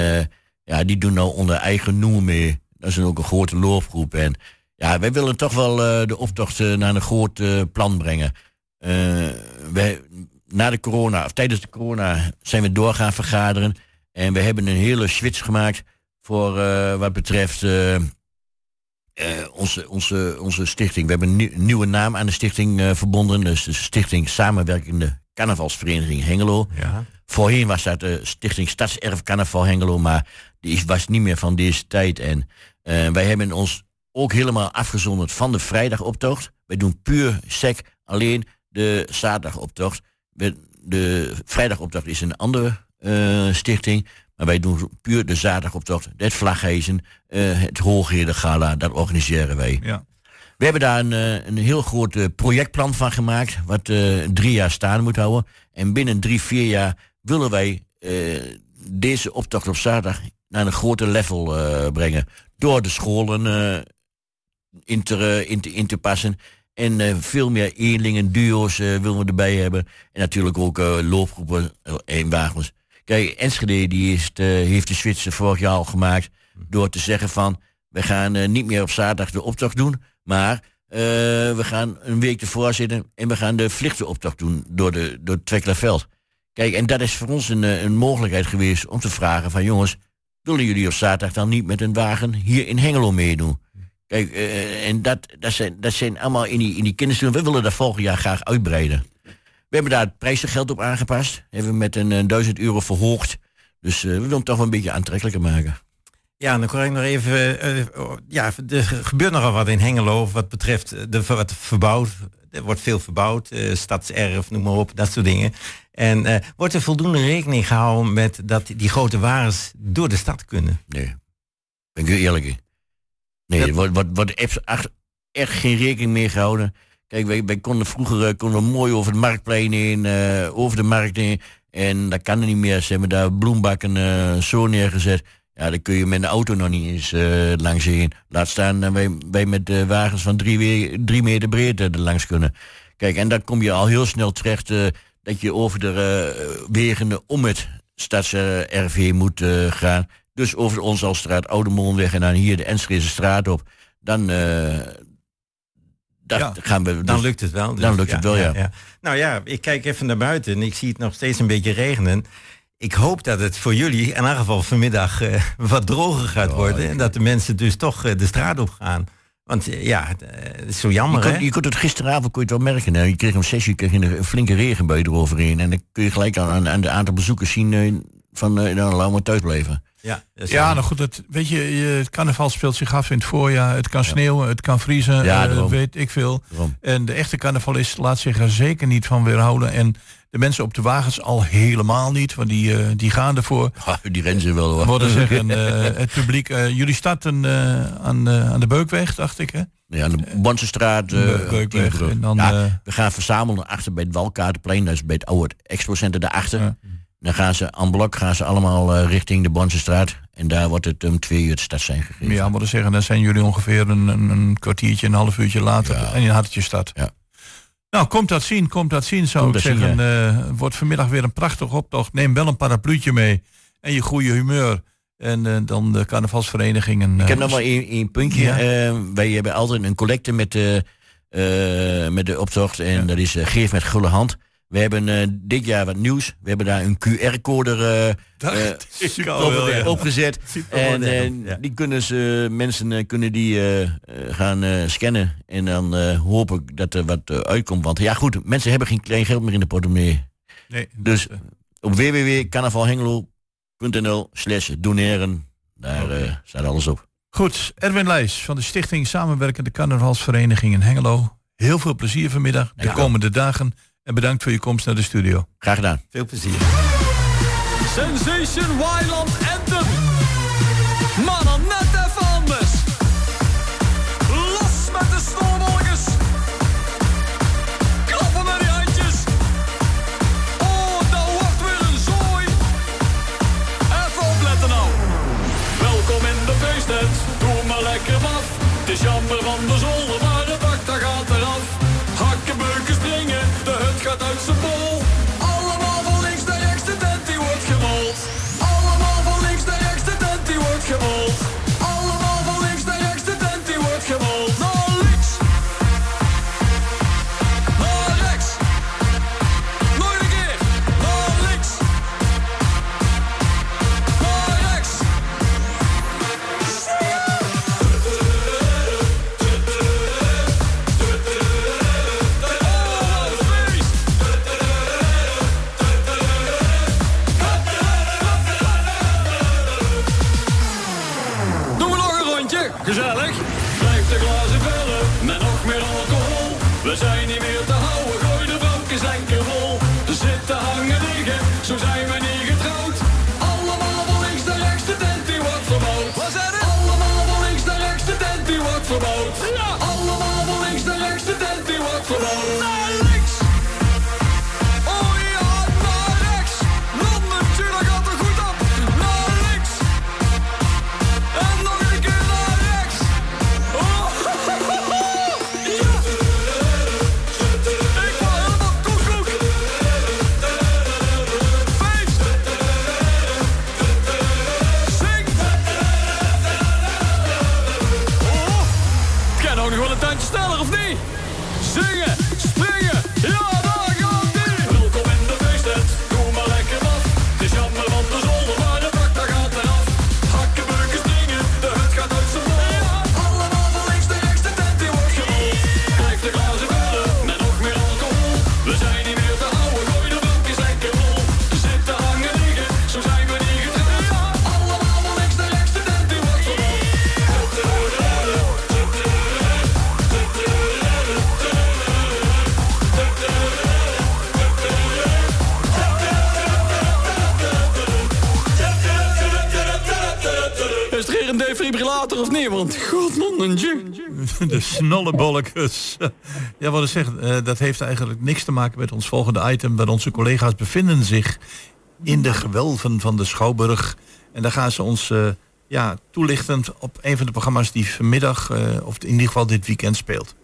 ja, die doen nou onder eigen noemen mee. Dat is ook een grote loopgroep. En ja, wij willen toch wel eh, de optocht eh, naar een groot eh, plan brengen. Wij, na de corona, of tijdens de corona, zijn we door gaan vergaderen. En we hebben een hele switch gemaakt voor wat betreft onze, onze, onze stichting. We hebben een, nieuw- een nieuwe naam aan de stichting verbonden. Dus de Stichting Samenwerkende Carnavalsvereniging Hengelo. Ja. Voorheen was dat de Stichting Stadserf Carnaval Hengelo, maar die was niet meer van deze tijd. En eh, wij hebben ons ook helemaal afgezonderd van de vrijdagoptocht. Wij doen puur sec alleen de zaterdagoptocht. De vrijdagoptocht is een andere eh, stichting. Maar wij doen puur de zaterdagoptocht. Het vlaghezen, eh het Hoogheden Gala, dat organiseren wij. Ja. We hebben daar een, een heel groot projectplan van gemaakt, wat drie jaar staan moet houden. En binnen drie, vier jaar willen wij deze optocht op zaterdag naar een groter level eh, brengen. Door de scholen eh, in, te, in, te, in te passen. En eh, veel meer eenlingen, duo's eh, willen we erbij hebben. En natuurlijk ook eh, loopgroepen, eh, eenwagens. Kijk, Enschede die is, eh, heeft de switch vorig jaar al gemaakt. Door te zeggen van, we gaan eh, niet meer op zaterdag de optocht doen. Maar eh, we gaan een week ervoor zitten en we gaan de vlichtenoptocht doen door, de, door het. Kijk, en dat is voor ons een, eh, een mogelijkheid geweest om te vragen van jongens, willen jullie op zaterdag dan niet met een wagen hier in Hengelo meedoen? Kijk, eh, en dat, dat, zijn, dat zijn allemaal in die, in die kindersturen. We willen dat volgend jaar graag uitbreiden. We hebben daar het prijzengeld op aangepast. Hebben we met een, eh, 1000 euro verhoogd. Dus eh, we willen het toch wel een beetje aantrekkelijker maken. Ja, dan kan ik nog even. eh, oh, ja, er gebeurt nogal wat in Hengelo wat betreft eh, de, wat verbouwd. Er wordt veel verbouwd, eh, stadserf, noem maar op, dat soort dingen. En eh, wordt er voldoende rekening gehouden met dat die grote wagens door de stad kunnen? Nee, ben ik heel eerlijk in. Nee, Dat- er wordt, wordt, wordt echt, echt- geen rekening mee gehouden. Kijk, wij, wij konden vroeger eh, konden we mooi over het marktplein heen, over de markt heen. En dat kan er niet meer. Ze hebben daar bloembakken zo neergezet. Ja, daar kun je met een auto nog niet eens eh, langs heen. Laat staan dat wij, wij met eh, wagens van drie, we- drie meter breed er langs kunnen. Kijk, en dan kom je al heel snel terecht eh, dat je over de eh, wegen om het stadserf heen moet gaan. Dus over de Onzalstraat, Oude Molenweg en dan hier de Enschede straat op. Dan, dat Ja, gaan we. Dan dus- lukt het wel. dan lukt het wel, ja. Nou ja, ik kijk even naar buiten en ik zie het nog steeds een beetje regenen. Ik hoop dat het voor jullie in ieder geval vanmiddag eh, wat droger gaat worden. En dat de mensen dus toch eh, de straat op gaan. Want eh, ja, het, is zo Je jammer hè. kunt, je kunt het gisteravond kon je het wel merken. Hè? Je kreeg om zes uur kreeg je een flinke regenbui eroverheen. En dan kun je gelijk aan, aan, aan de aantal bezoekers zien van nou, laten we thuis blijven. Ja, Ja, nou goed, het, weet je, het carnaval speelt zich af in het voorjaar. Het kan sneeuwen, het kan vriezen, Ja, eh, weet ik veel. Daarom. En de echte carnavalist laat zich er zeker niet van weerhouden. En de mensen op de wagens al helemaal niet, want die, eh, die gaan ervoor. <laughs> Ah, die rennen ze wel hoor. Worden zeggen, <laughs> eh, het publiek, jullie starten aan, aan de Beukweg, dacht ik hè? Ja, aan de Bonsenstraat. Be- Beukweg. En dan, ja, we gaan verzamelen achter bij het Walkaartenplein. Dat is bij het oude expo-center daarachter. Ja. Dan gaan ze aan blok gaan ze allemaal eh, richting de Bonsenstraat. En daar wordt het om twee uur het stad zijn gegeven. ja, moeten zeggen, dan zijn jullie ongeveer een, een, een kwartiertje, een half uurtje later. Ja. En je had het je stad. Ja. Nou, komt dat zien, komt dat zien, zou Komt ik zien, zeggen. Eh, wordt vanmiddag weer een prachtig optocht. Neem wel een parapluutje mee. En je goede humeur. En eh, dan de carnavalsvereniging. En, Ik heb nog maar één, één puntje. Ja. Wij hebben altijd een collecte met de, met de optocht. En Ja. dat is Geef met gulle hand. We hebben eh, dit jaar wat nieuws. We hebben daar een QR-code eh, eh, ja. opgezet. En eh, ja. die kunnen ze, mensen eh, kunnen die eh, eh, gaan eh, scannen. En dan eh, hoop ik dat er wat eh, uitkomt. Want ja goed, mensen hebben geen klein geld meer in de portemonnee. Nee, Dus eh, op www.carnavalhengelo.nl slash doneren. Daar eh, staat alles op. Goed, Erwin Leijs van de Stichting Samenwerkende Carnavalsvereniging in Hengelo. Heel veel plezier vanmiddag, de Ja. komende dagen. En bedankt voor je komst naar de studio. Graag gedaan. Veel plezier. Sensation Wildland Anthem. Maar dan net even anders. Los met de snowballetjes. Klappen met die handjes. Oh, dat wordt weer een zooi. Even opletten nou. Welkom in de feesttent. Doe maar lekker af. Het is jammer van de zolder, De een of niet? Want godmannetje. <laughs> De snollebolletjes. <laughs> Ja, wat ik zeg, eh, dat heeft eigenlijk niks te maken met ons volgende item. Want onze collega's bevinden zich in de gewelven van de Schouwburg. En daar gaan ze ons eh, ja, toelichten op een van de programma's die vanmiddag, eh, of in ieder geval dit weekend speelt.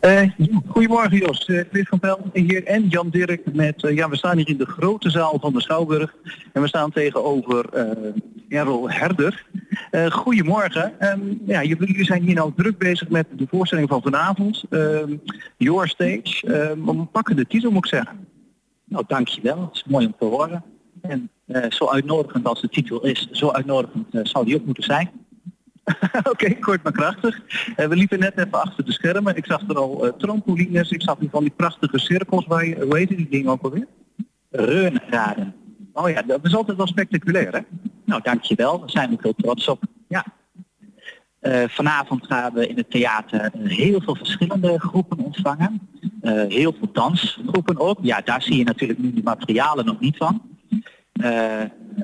Eh, goedemorgen Jos, Eh, Chris van Pel hier en Jan Dirk met, eh, ja we staan hier in de grote zaal van de Schouwburg en we staan tegenover Errol Herder. Goedemorgen, Ehm, ja, jullie zijn hier nou druk bezig met de voorstelling van vanavond, Ehm, Your Stage, Ehm, een pakkende titel moet ik zeggen. Nou, dankjewel. Het is mooi om te horen. En zo uitnodigend als de titel is, zo uitnodigend zou die ook moeten zijn. <laughs> Oké, kort maar krachtig. Eh, we liepen net even achter de schermen, ik zag er al eh, trampolines, ik zag hier van die prachtige cirkels waar je, hoe heet die dingen ook alweer? Reunraden. Oh ja, dat is altijd wel spectaculair hè? Nou, dankjewel. Daar zijn we heel trots op. Ja. Eh, vanavond gaan we in het theater heel veel verschillende groepen ontvangen. Heel veel dansgroepen ook. Ja, daar zie je natuurlijk nu de materialen nog niet van. Eh,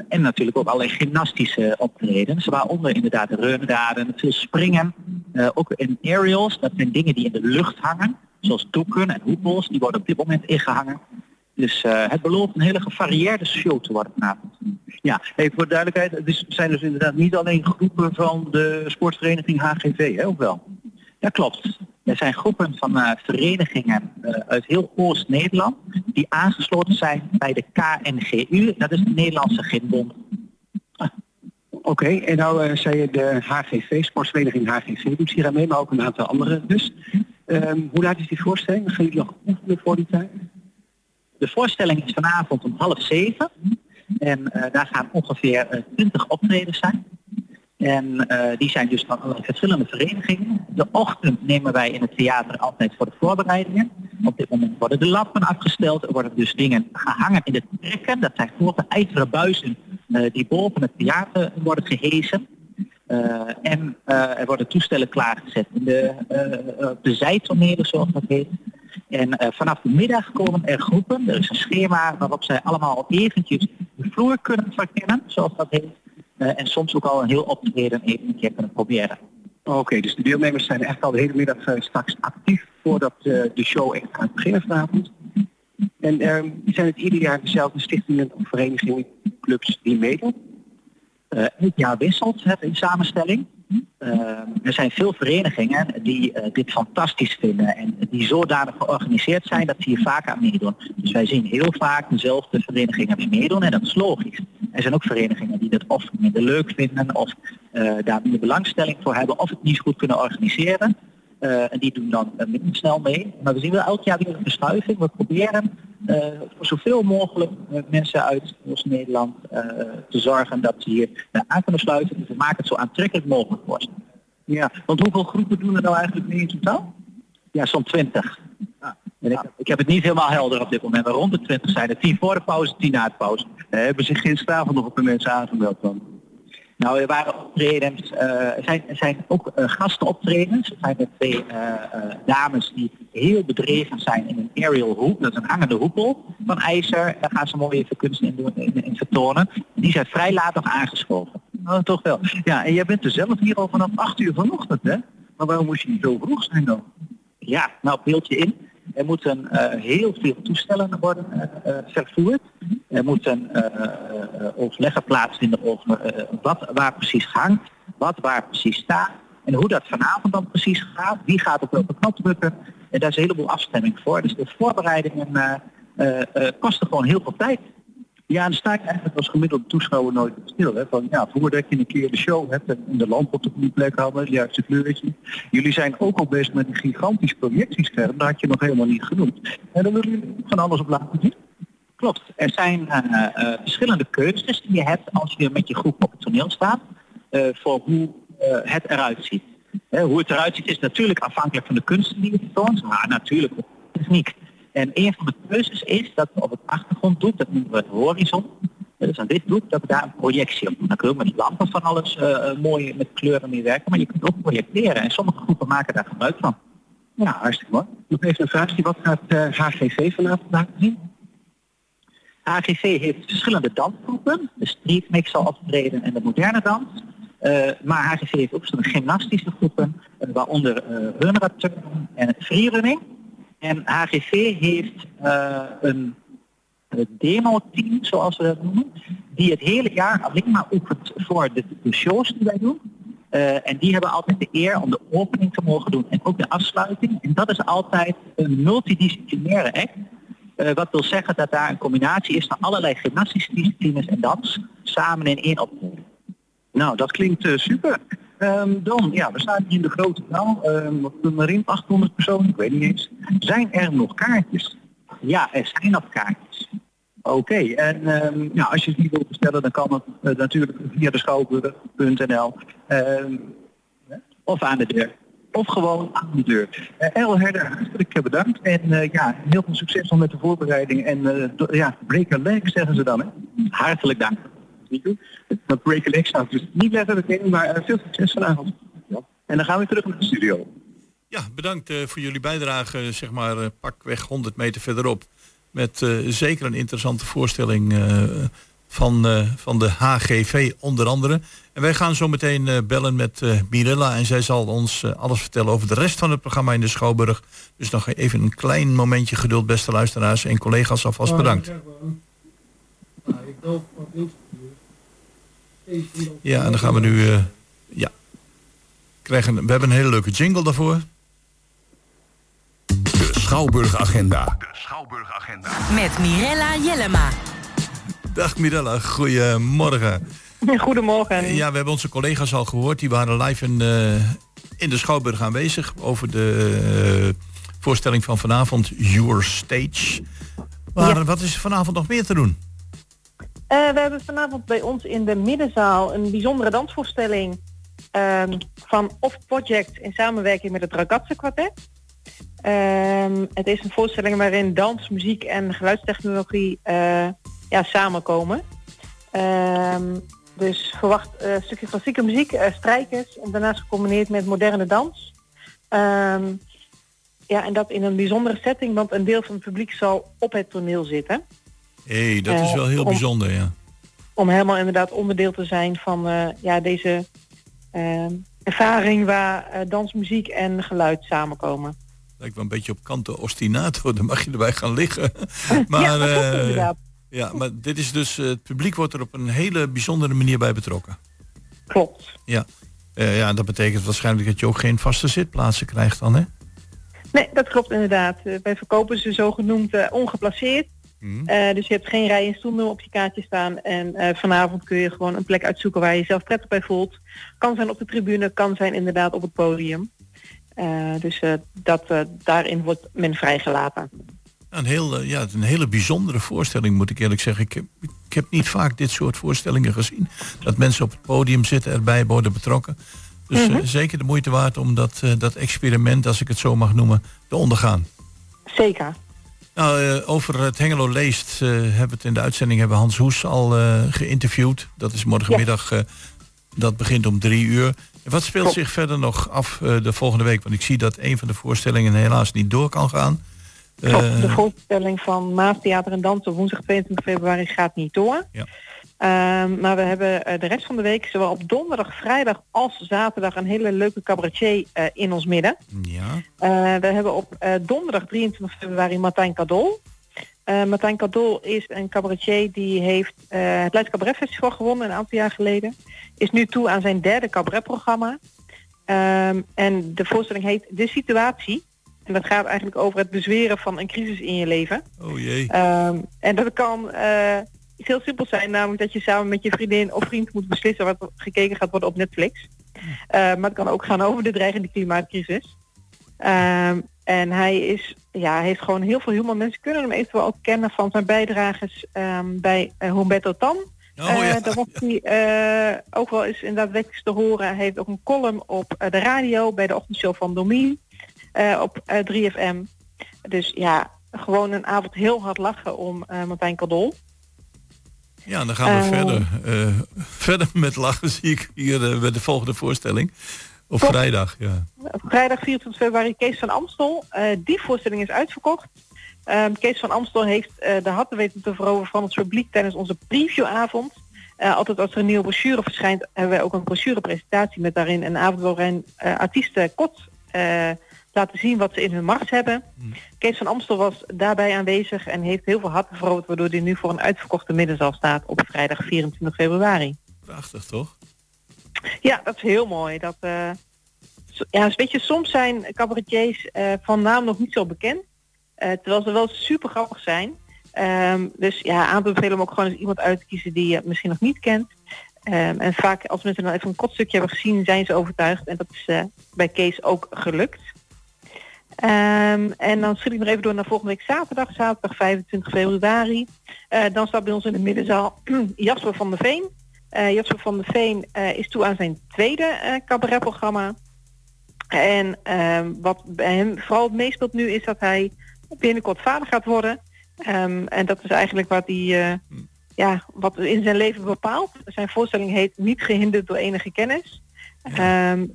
en natuurlijk ook allerlei gymnastische optredens, waaronder inderdaad de reunraden, veel springen, eh, ook in aerials, dat zijn dingen die in de lucht hangen, zoals doeken en hoepels, die worden op dit moment ingehangen. Dus eh, het belooft een hele gevarieerde show te worden vanavond. Ja, even voor de duidelijkheid, het is- zijn dus inderdaad niet alleen groepen van de sportvereniging HGV, hè, of wel? Dat klopt. Er zijn groepen van eh, verenigingen eh, uit heel Oost-Nederland die aangesloten zijn bij de KNGU. Dat is de Nederlandse Gymbond. Oké, en nou eh, zei je de HGV, sportvereniging HGV doet hier aan mee, maar ook een aantal andere dus. Ehm, hoe laat is die voorstelling? Gaan jullie nog oefenen voor die tijd? De voorstelling is vanavond om half zeven. En daar gaan ongeveer twintig optredens zijn. En eh, die zijn dus van verschillende verenigingen. De ochtend nemen wij in het theater altijd voor de voorbereidingen. Op dit moment worden de lappen afgesteld. Er worden dus dingen gehangen in de trekken. Dat zijn grote ijzeren buizen eh, die boven het theater worden gehesen. Eh, en er worden toestellen klaargezet in de, de zoals dat heet. En vanaf de middag komen er groepen. Er is een schema waarop zij allemaal eventjes de vloer kunnen verkennen, zoals dat heet. Eh, en soms ook al een heel optreden even een keer kunnen proberen. Oké, dus de deelnemers zijn echt al de hele middag eh, straks actief voordat eh, de show echt gaat beginnen vanavond. En ehm, zijn het ieder jaar dezelfde stichtingen of verenigingen, clubs die meedoen? Elk jaar wisselt het in samenstelling. Eh, er zijn veel verenigingen die eh, dit fantastisch vinden en die zodanig georganiseerd zijn dat ze hier vaak aan meedoen. Dus wij zien heel vaak dezelfde verenigingen weer meedoen en dat is logisch. Er zijn ook verenigingen die dat of minder leuk vinden of daar minder belangstelling voor hebben of het niet goed kunnen organiseren. En die doen dan minder snel mee. Maar we zien wel elk jaar weer een verschuiving. We proberen voor zoveel mogelijk eh, mensen uit ons Nederland eh, te zorgen dat ze hier aan kunnen sluiten. Dus we maken het zo aantrekkelijk mogelijk voor ze. Ja, want hoeveel groepen doen er nou eigenlijk mee in totaal? Ja, zo'n 20. En ik, ik heb het niet helemaal helder op dit moment, maar rond de 20 zijn er. 10 voor de pauze, 10 na de pauze. Eh, hebben zich gisteravond nog op de mensen aangemeld dan? Nou, er waren optredens, eh, er, zijn, zijn ook uh, gastenoptredens. Er zijn er twee eh, eh, dames die heel bedreven zijn in een aerial hoop. Dat is een hangende hoepel van ijzer. Daar gaan ze mooie verkunsten in, doen, in, in vertonen. Die zijn vrij laat nog aangeschoven. Oh, toch wel. Ja, en jij bent er zelf hier al vanaf 8 uur vanochtend, hè? Maar waarom moest je niet zo vroeg zijn dan? Ja, nou beeldje in. Er moeten eh, heel veel toestellen worden eh, eh, vervoerd. Er moeten uh, uh, overleggen plaatsvinden over uh, wat waar precies hangt, wat waar precies staat en hoe dat vanavond dan precies gaat. Wie gaat op welke knop drukken. En daar is een heleboel afstemming voor. Dus de voorbereidingen kosten gewoon heel veel tijd. Ja, dan sta ik eigenlijk als gemiddelde toeschouwer nooit stil. Hè? Van, ja, voordat je een keer de show hebt en de lamp op de goede plek hadden, het juiste kleurtje. Jullie zijn ook al bezig met een gigantisch projectiescherm, dat had je nog helemaal niet genoemd. En dan willen jullie van alles op laten zien. Klopt. Er zijn uh, uh, verschillende keuzes die je hebt als je met je groep op het toneel staat uh, voor hoe het eruit ziet. hoe het eruit ziet is natuurlijk afhankelijk van de kunsten die je vertoont, maar natuurlijk ook de techniek. En een van de keuzes is dat we op het achtergronddoek, dat noemen we het horizon, dus aan dit doek, dat we daar een projectie op doen. Dan kunnen we met lampen van alles uh, mooi met kleuren mee werken, maar je kunt ook projecteren. En sommige groepen maken daar gebruik van. Ja, hartstikke mooi. Nog even een vraagje, wat gaat uh, HGV vanavond laten zien? HGV heeft verschillende dansgroepen, de street mix zal optreden en de moderne dans. Uh, maar HGV heeft ook zo'n gymnastische groepen, waaronder runner en freerunning. En HGV heeft uh, een, demo-team, zoals we dat noemen, die het hele jaar alleen maar oefent voor de, shows die wij doen. Uh, en die hebben altijd de eer om de opening te mogen doen en ook de afsluiting. En dat is altijd een multidisciplinaire act. Uh, wat wil zeggen dat daar een combinatie is van allerlei gymnastische disciplines en dans samen in één optreden. Nou, dat klinkt super. Um, dan, ja, we staan hier in de grote zaal. Um, erin 800 personen, ik weet niet eens. Zijn er nog kaartjes? Ja, er zijn nog kaartjes. Oké, en um, ja, als je het niet wilt bestellen, dan kan het uh, natuurlijk via de schouwburg.nl. of aan de deur. Of gewoon aan de deur. Uh, El Herder, hartelijk bedankt. En ja, heel veel succes met de voorbereiding. En ja, break a leg zeggen ze dan, hè? Hartelijk dank niet doen. Dat break a leg zou ik dus niet letterlijk in, maar uh, veel succes vanavond. Ja. En dan gaan we terug naar de studio. Ja, bedankt uh, voor jullie bijdrage, zeg maar uh, pakweg 100 meter verderop. Met zeker een interessante voorstelling van, van de HGV onder andere. En wij gaan zo meteen bellen met Mirella en zij zal ons alles vertellen over de rest van het programma in de Schouwburg. Dus nog even een klein momentje geduld, beste luisteraars en collega's, alvast bedankt. Ja, en dan gaan we nu... Uh, ja. Krijgen, we hebben een hele leuke jingle daarvoor. De Schouwburg Agenda. De Schouwburg Agenda. Met Mirella Jellema. Dag Mirella, goedemorgen. Goedemorgen. Ja, we hebben onze collega's al gehoord. Die waren live in, eh, in de Schouwburg aanwezig over de eh, voorstelling van vanavond, Your Stage. Maar wat is er vanavond nog meer te doen? Eh, we hebben vanavond bij ons in de middenzaal een bijzondere dansvoorstelling ehm, van Off Project in samenwerking met het Ragazze Quartet. Ehm, het is een voorstelling waarin dans, muziek en geluidstechnologie eh, ja, samenkomen. Ehm, dus verwacht eh, een stukje klassieke muziek, strijkers en daarnaast gecombineerd met moderne dans. Ja, en dat in een bijzondere setting, want een deel van het publiek zal op het toneel zitten. Hé, hey, dat is Eh, wel heel om- bijzonder, ja. Om helemaal inderdaad onderdeel te zijn van eh, ja, deze ehm, ervaring waar eh, dans, muziek en geluid samenkomen. Lijkt wel een beetje op kanten ostinato, <laughs> dan mag je erbij gaan liggen. <laughs> maar, ja, dat inderdaad. ja, maar dit is dus, het publiek wordt er op een hele bijzondere manier bij betrokken. Klopt. Ja. Ja, dat betekent waarschijnlijk dat je ook geen vaste zitplaatsen krijgt dan, hè? Nee, dat klopt inderdaad. Wij verkopen ze zogenoemd eh, ongeplaceerd. Mhm. Eh, dus je hebt geen rij en stoel op je kaartje staan. En eh, vanavond kun je gewoon een plek uitzoeken waar je jezelf prettig bij voelt. Kan zijn op de tribune, kan zijn inderdaad op het podium. Eh, dus dat, daarin wordt men vrijgelaten. Een, heel, ja, een hele bijzondere voorstelling, moet ik eerlijk zeggen. Ik heb, ik heb niet vaak dit soort voorstellingen gezien. Dat mensen op het podium zitten, erbij worden betrokken. Dus Mhm. zeker de moeite waard om dat, dat experiment, als ik het zo mag noemen, te ondergaan. Zeker. Nou, eh, over het Hengelo Leest eh, hebben we het in de uitzending hebben Hans Hoes al eh, geïnterviewd. Dat is morgenmiddag, dat begint om drie uur. Wat speelt zich verder nog af de volgende week? Want ik zie dat een van de voorstellingen helaas niet door kan gaan. De voorstelling van Maas Theater en Dans op woensdag 22 februari gaat niet door. Ja. Ehm, maar we hebben eh, de rest van de week, zowel op donderdag, vrijdag als zaterdag, een hele leuke cabaretier eh, in ons midden. ja. Eh, we hebben op donderdag 23 februari Martijn Kadol. Eh, Martijn Kadol is een cabaretier die heeft het Leids Cabaret Festival gewonnen een aantal jaar geleden. Is nu toe aan zijn derde cabaretprogramma. Ehm, en de voorstelling heet De Situatie. En dat gaat eigenlijk over het bezweren van een crisis in je leven. Oh jee. Ehm, en dat kan iets heel simpels zijn, namelijk dat je samen met je vriendin of vriend moet beslissen wat gekeken gaat worden op Netflix. Eh, maar het kan ook gaan over de dreigende klimaatcrisis. Ehm, en hij is, ja, hij heeft gewoon heel veel humor. Mensen kunnen hem eventueel ook kennen van zijn bijdrages ehm, bij uh, Humberto Tan. Oh, ja. Eh, daar was hij eh, ook wel eens inderdaad wekelijks te horen. Hij heeft ook een column op eh, de radio bij de ochtendshow van Domien eh, op eh, 3FM. Dus ja, gewoon een avond heel hard lachen om eh, Martijn Kadol. Ja, dan gaan we Eh, verder. eh, verder met lachen zie ik hier eh, bij de volgende voorstelling. Op vrijdag, ja. Vrijdag 24 februari Kees van Amstel. Die voorstelling is uitverkocht. Ehm, Kees van Amstel heeft de harten weten te veroveren van het publiek tijdens onze previewavond. Altijd als er een nieuwe brochure verschijnt, hebben wij ook een brochurepresentatie met daarin een avond waarin eh, artiesten kort laten zien wat ze in hun mars hebben. Kees van Amstel was daarbij aanwezig en heeft heel veel harten veroverd, waardoor hij nu voor een uitverkochte middenzaal staat op vrijdag 24 februari. Prachtig, toch? Ja, dat is heel mooi. Dat, eh, ja, weet je, soms zijn cabaretiers eh, van naam nog niet zo bekend. eh, terwijl ze wel super grappig zijn. Ehm, dus ja, aan te bevelen om ook gewoon eens iemand uit te kiezen die je misschien nog niet kent. Ehm, en vaak als mensen dan even een kort stukje hebben gezien, zijn ze overtuigd. En dat is bij Kees ook gelukt. Ehm, en dan schiet ik nog even door naar volgende week zaterdag, zaterdag 25 februari. Eh, dan staat bij ons in de middenzaal <clears throat> Jasper van der Veen. Eh, Jasper van der Veen eh, is toe aan zijn tweede cabaretprogramma. En ehm, wat bij hem vooral het meespeelt nu is dat hij binnenkort vader gaat worden. Ehm, en dat is eigenlijk wat hij ja, wat in zijn leven bepaalt. Zijn voorstelling heet Niet gehinderd door enige kennis.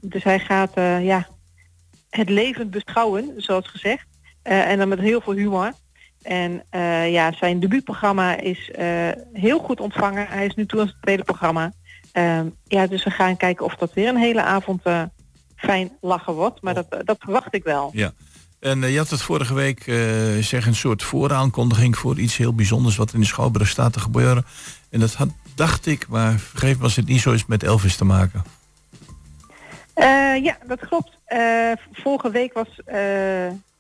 Dus hij gaat ja, het leven beschouwen, zoals gezegd. Eh, en dan met heel veel humor. En eh, ja, zijn debuutprogramma is eh, heel goed ontvangen. Hij is nu toe aan zijn tweede programma. Ehm, ja, dus we gaan kijken of dat weer een hele avond fijn lachen wordt. Maar dat, dat verwacht ik wel. Ja. En je had het vorige week eh, zeg een soort vooraankondiging voor iets heel bijzonders wat in de Schouwburg staat te gebeuren. En dat had, dacht ik, maar vergeef me als het niet zo met Elvis te maken. Eh, ja, dat klopt. Eh, vorige week was eh,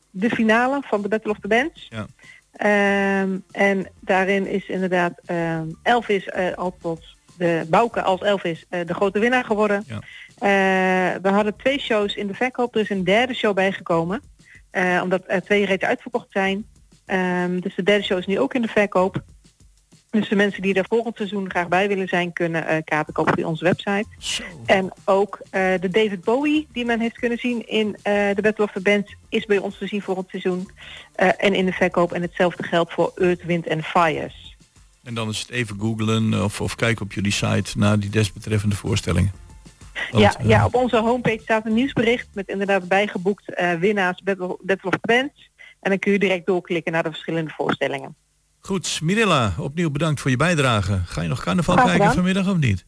de finale van de Battle of the Bands. Ja. Ehm, en daarin is inderdaad Elvis al tot de Bouke als Elvis de grote winnaar geworden. Ja. We hadden twee shows in de verkoop, er is een derde show bijgekomen. Omdat er twee reeds uitverkocht zijn. Ehm, dus de derde show is nu ook in de verkoop. Dus de mensen die er volgend seizoen graag bij willen zijn, kunnen eh, kaarten kopen via onze website. En ook eh, de David Bowie, die men heeft kunnen zien in eh, de Battle of the Bands, is bij ons te zien het seizoen. En in de verkoop. En hetzelfde geldt voor Earth, Wind and Fires. En dan is het even googlen of, of kijken op jullie site naar die desbetreffende voorstellingen. Ja, ja, op onze homepage staat een nieuwsbericht met inderdaad bijgeboekt winnaars Battle, Battle of the Bands. En dan kun je direct doorklikken naar de verschillende voorstellingen. Goed, Mirilla, opnieuw bedankt voor je bijdrage. Ga je nog carnaval kijken vanmiddag of niet?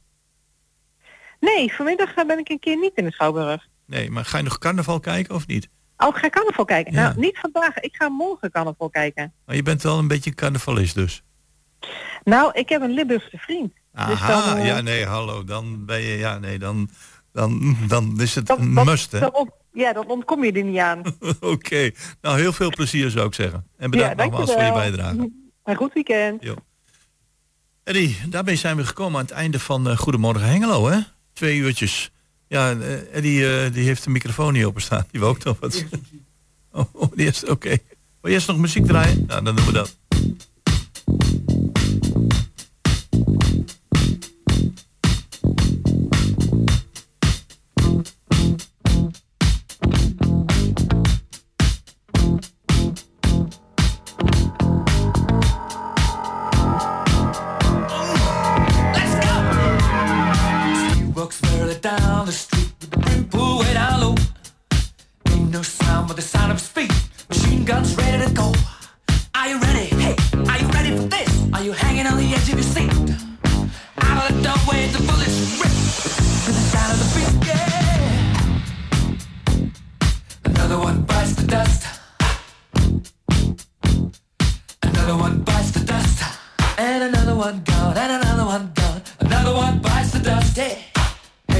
Nee, vanmiddag eh, ben ik een keer niet in de Schouwburg. Nee, maar ga je nog carnaval kijken of niet? Oh, ik ga carnaval kijken. Ja. Nou, niet vandaag. Ik ga morgen carnaval kijken. Maar je bent wel een beetje carnavalist dus. Nou, ik heb een Limburgse vriend. Dus Aha, dan, eh, ja nee, hallo. Dan ben je, ja nee, dan, dan, dan is het een must hè. ja, dan ontkom je er niet aan. <laughs> Oké, nou heel veel plezier zou ik zeggen. En bedankt ja, nogmaals voor je bijdrage. Een goed weekend. Jo. Eddie, daarmee zijn we gekomen aan het einde van eh, Goedemorgen Hengelo, hè? Twee uurtjes. Ja, eh, Eddie eh, die heeft de microfoon niet openstaan. Die wil ook nog wat. Oh, oh die is oké. Wil je eerst nog muziek draaien? Nou, dan doen we dat.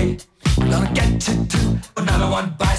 Gonna get you too. Another one bites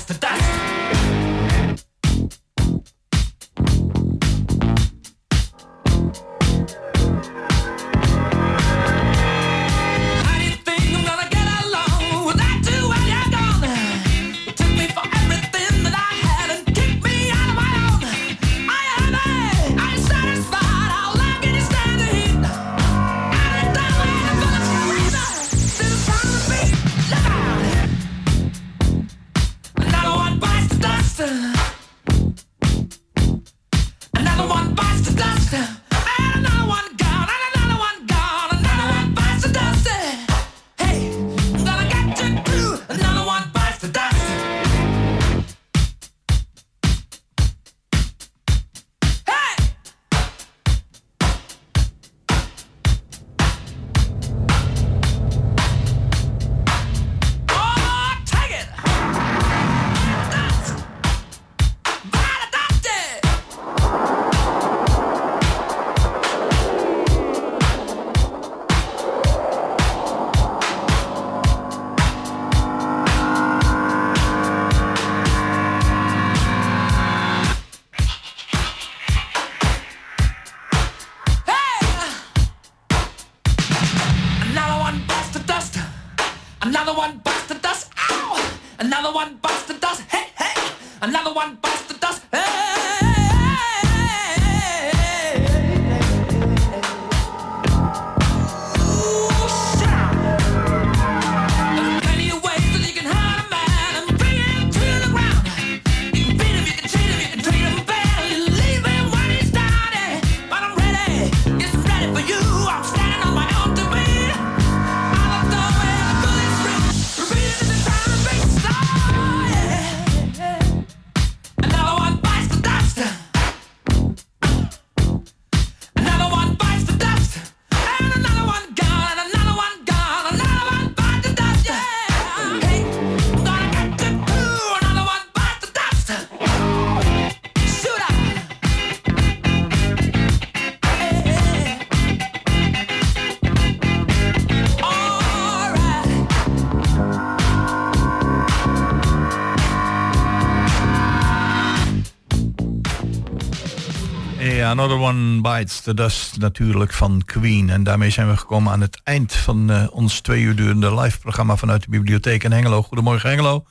Another One Bites the Dust natuurlijk van Queen. En daarmee zijn we gekomen aan het eind van eh, ons twee uur durende live programma vanuit de bibliotheek in Hengelo. Goedemorgen Hengelo.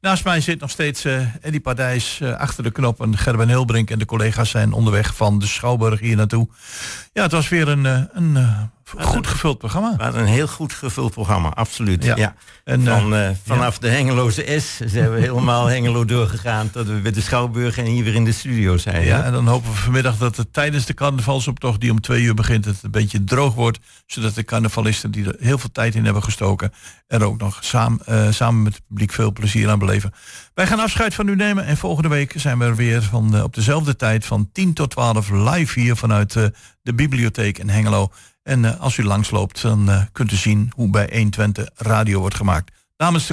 Naast mij zit nog steeds eh Eddie Pardijs eh, achter de knop en Gerben Hilbrink en de collega's zijn onderweg van de Schouwburg hier naartoe. Ja, het was weer een, een goed gevuld programma. We hadden een heel goed gevuld programma, absoluut. Ja. Ja. En, Van, eh, eh, vanaf de Hengeloze S zijn we helemaal <laughs> Hengelo doorgegaan tot we bij de Schouwburg en hier weer in de studio zijn. Ja, hè? en dan hopen we vanmiddag dat het tijdens de carnavalsoptocht die om twee uur begint, het een beetje droog wordt. Zodat de carnavalisten die er heel veel tijd in hebben gestoken, er ook nog samen, eh, samen met het publiek veel plezier aan beleven. Wij gaan afscheid van u nemen en volgende week zijn we er weer van, op dezelfde tijd van 10 tot 12 live hier vanuit de bibliotheek in Hengelo. En eh, als u langsloopt, dan eh, kunt u zien hoe bij 120 radio wordt gemaakt. Namens